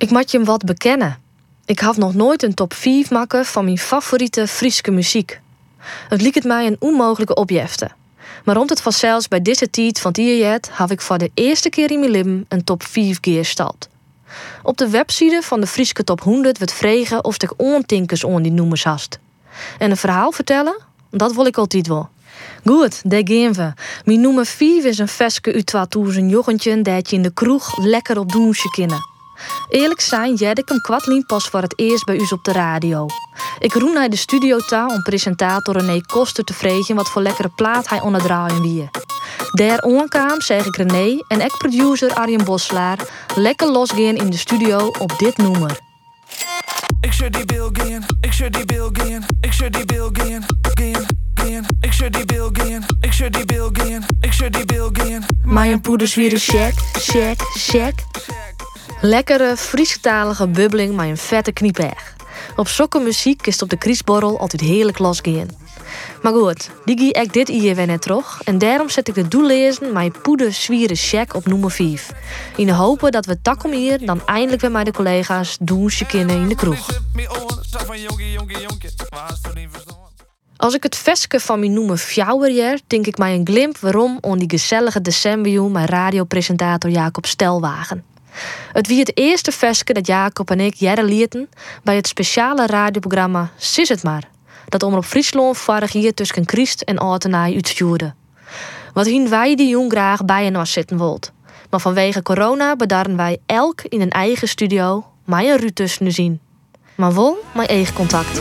Ik moet je hem wat bekennen. Ik had nog nooit een top 5 maken van mijn favoriete Friese muziek. Het liep het mij een onmogelijke opjefte. Maar rond het vanzelfs bij deze tijd van die jet had ik voor de eerste keer in mijn leven een top 5 geerstald. Op de website van de Friese Top 100 werd vregen of ik ontinkers on die noemers hast. En een verhaal vertellen? Dat wil ik altijd wel. Goed, daar gaan we. Mijn nummer 5 is een veske uit 2000 jochentje dat je in de kroeg lekker op doensje kennen. Eerlijk zijn, jij ik hem pas voor het eerst bij u op de radio. Ik roen naar de studio ta om presentator René Koster te vregen wat voor lekkere plaat hij onderdraaien wie. Daar onkwam zeg ik René en ik producer Arjen Boslaar lekker losgaan in de studio op dit nummer. Ik zet die bil gaan, ik zet die bil gaan, ik zet die bil gaan, gaan, gaan. Ik zet die bil gaan, ik zet die bil gaan, ik zet die bil gaan. Mijn poeders weer een check, check, check. Lekkere, Friesktalige bubbeling met een vette kniepeg. Op zulke muziek is het op de kriesborrel altijd heerlijk losgaan. Maar goed, die ik dit hier weer net terug. En daarom zet ik de doel lezen mijn poeder zwieren check op nummer 5. In de hopen dat we takom hier dan eindelijk weer met de collega's douche kunnen in de kroeg. Als ik het veske van mijn noemen fjouwer denk ik mij een glimp waarom on die gezellige decemberjoen mijn radiopresentator Jacob Stelwagen. Het wie het eerste veske dat Jacob en ik jaren lieten bij het speciale radioprogramma Sis het maar, dat Omroep Friesland vorig jaar tussen Christ en Altenaai uitstuurde. Wat hien wij die jong graag bij en ons zitten wilt. Maar vanwege corona bedarren wij elk in een eigen studio, maar een Ruud tussen zien. Maar wel mijn eigen contact.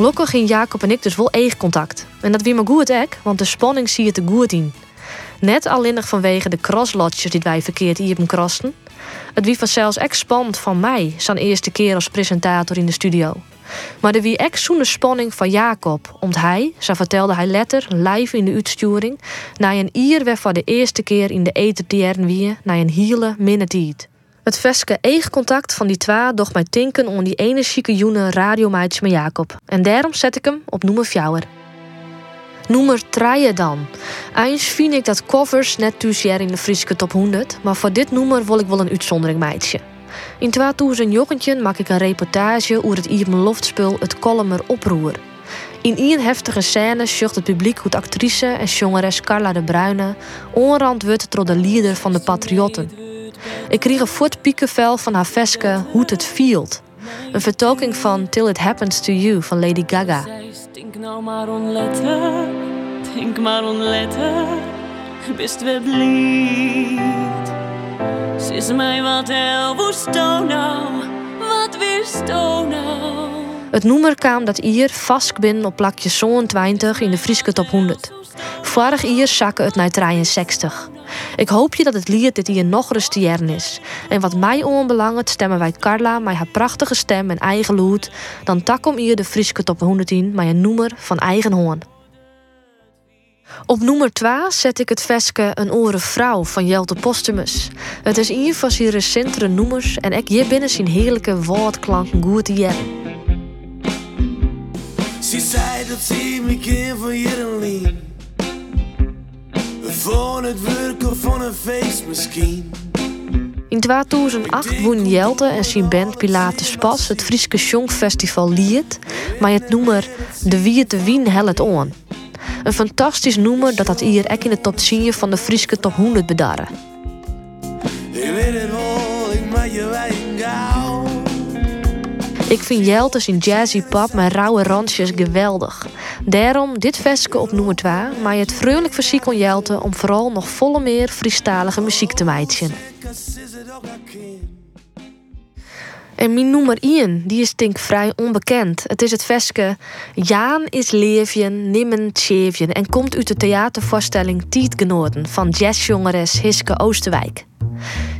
Lokken ging Jacob en ik dus wel eigen contact. En dat wie maar goed ek, want de spanning zie je te goed in. Net alleenig vanwege de crosslotjes die wij verkeerd hier hebben krasten. Het wie vanzelfs echt spannend van mij, zijn eerste keer als presentator in de studio. Maar de wie echt zo'n spanning van Jacob, omdat hij, zo vertelde hij letter live in de uitsturing, na een ier weer voor de eerste keer in de eten wie, na een hele minute het veske contact van die twee doch mij tinken om die energieke joene radiomeidje met Jacob. En daarom zet ik hem op nummer fjouwer. Nummer 3 dan. Eens vind ik dat covers net thuis in de Friese top 100, maar voor dit nummer wil ik wel een uitzondering meidje. In 2000 maak ik een reportage over het Ierme Loftspul het Kolmer Oproer. In een heftige scène zucht het publiek hoe actrice en jongeres Carla de Bruyne onrand wordt door de leider van de Patriotten. Ik kreeg een voetpiekenvel van haar veske Hoe het Field. Een vertolking van Till It Happens to You van Lady Gaga. Denk nou maar onletter, denk maar best wel blied. Ze is mij wat heel, woest nou, wat nou. Het noemer kwam dat hier vast binnen op plakje 20 in de Friese top 100. Vorig jaar zakken het naar 63. Ik hoop je dat het lied dit hier nog rustier is. En wat mij onbelangt stemmen wij Carla met haar prachtige stem en eigen lood. Dan tak om hier de Friese top 110 met een noemer van eigen hoorn. Op nummer 2 zet ik het veske Een Oren Vrouw van Jelte Postumus. Het is een van zijn recentere noemers en ik hier binnen zijn heerlijke woordklanken goed hier. Ze dat ze me van het werk of van een feest misschien. In 2008 won Jelte en zijn band Pilates Pas het Frieske Songfestival Lied, maar het noemer De Wie te Wien het on. Een fantastisch noemer dat dat hier ook in de top 10 van de Frieske top 100 bedarren. Ik vind Jeltes in jazzy pop met rauwe randjes geweldig. Daarom dit veske op nummer 2, maar het vrolijk versiek kon Jelte om vooral nog volle meer Friestalige muziek te meidjen. En mijn nummer 1, die is denk vrij onbekend. Het is het veske Jaan is leefjen, nimmen tjevjen en komt uit de theatervoorstelling Tietgenoten van jazzjongeres Hiske Oosterwijk.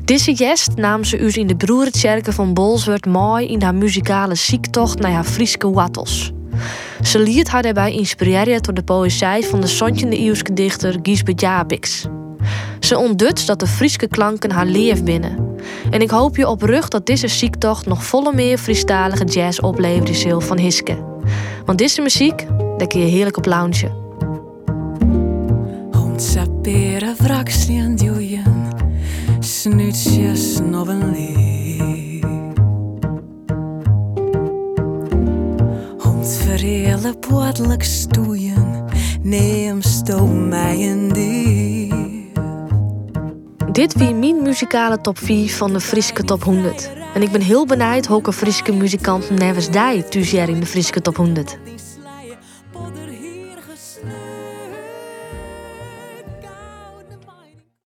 Deze gest nam ze u in de broertjerken van Bolsward mooi in haar muzikale ziektocht naar haar Frieske wattels. Ze liet haar daarbij inspireren door de poëzie van de 17e eeuwse dichter Gisbert Jabix. Ze ontdut dat de Frieske klanken haar leef binnen. En ik hoop je op rug dat deze ziektocht nog volle meer Friestalige jazz opleveren zal van Hiske. Want deze muziek, daar kun je heerlijk op loungen. Sapere wrakstien duwen, snuitjes nog een lief. Hond poortelijk stoeien, neem stoom mij een dief. Dit wie mijn muzikale top 4 van de Frieske top 100. En ik ben heel benieuwd welke Frieske muzikanten nevens die in de Frieske top 100.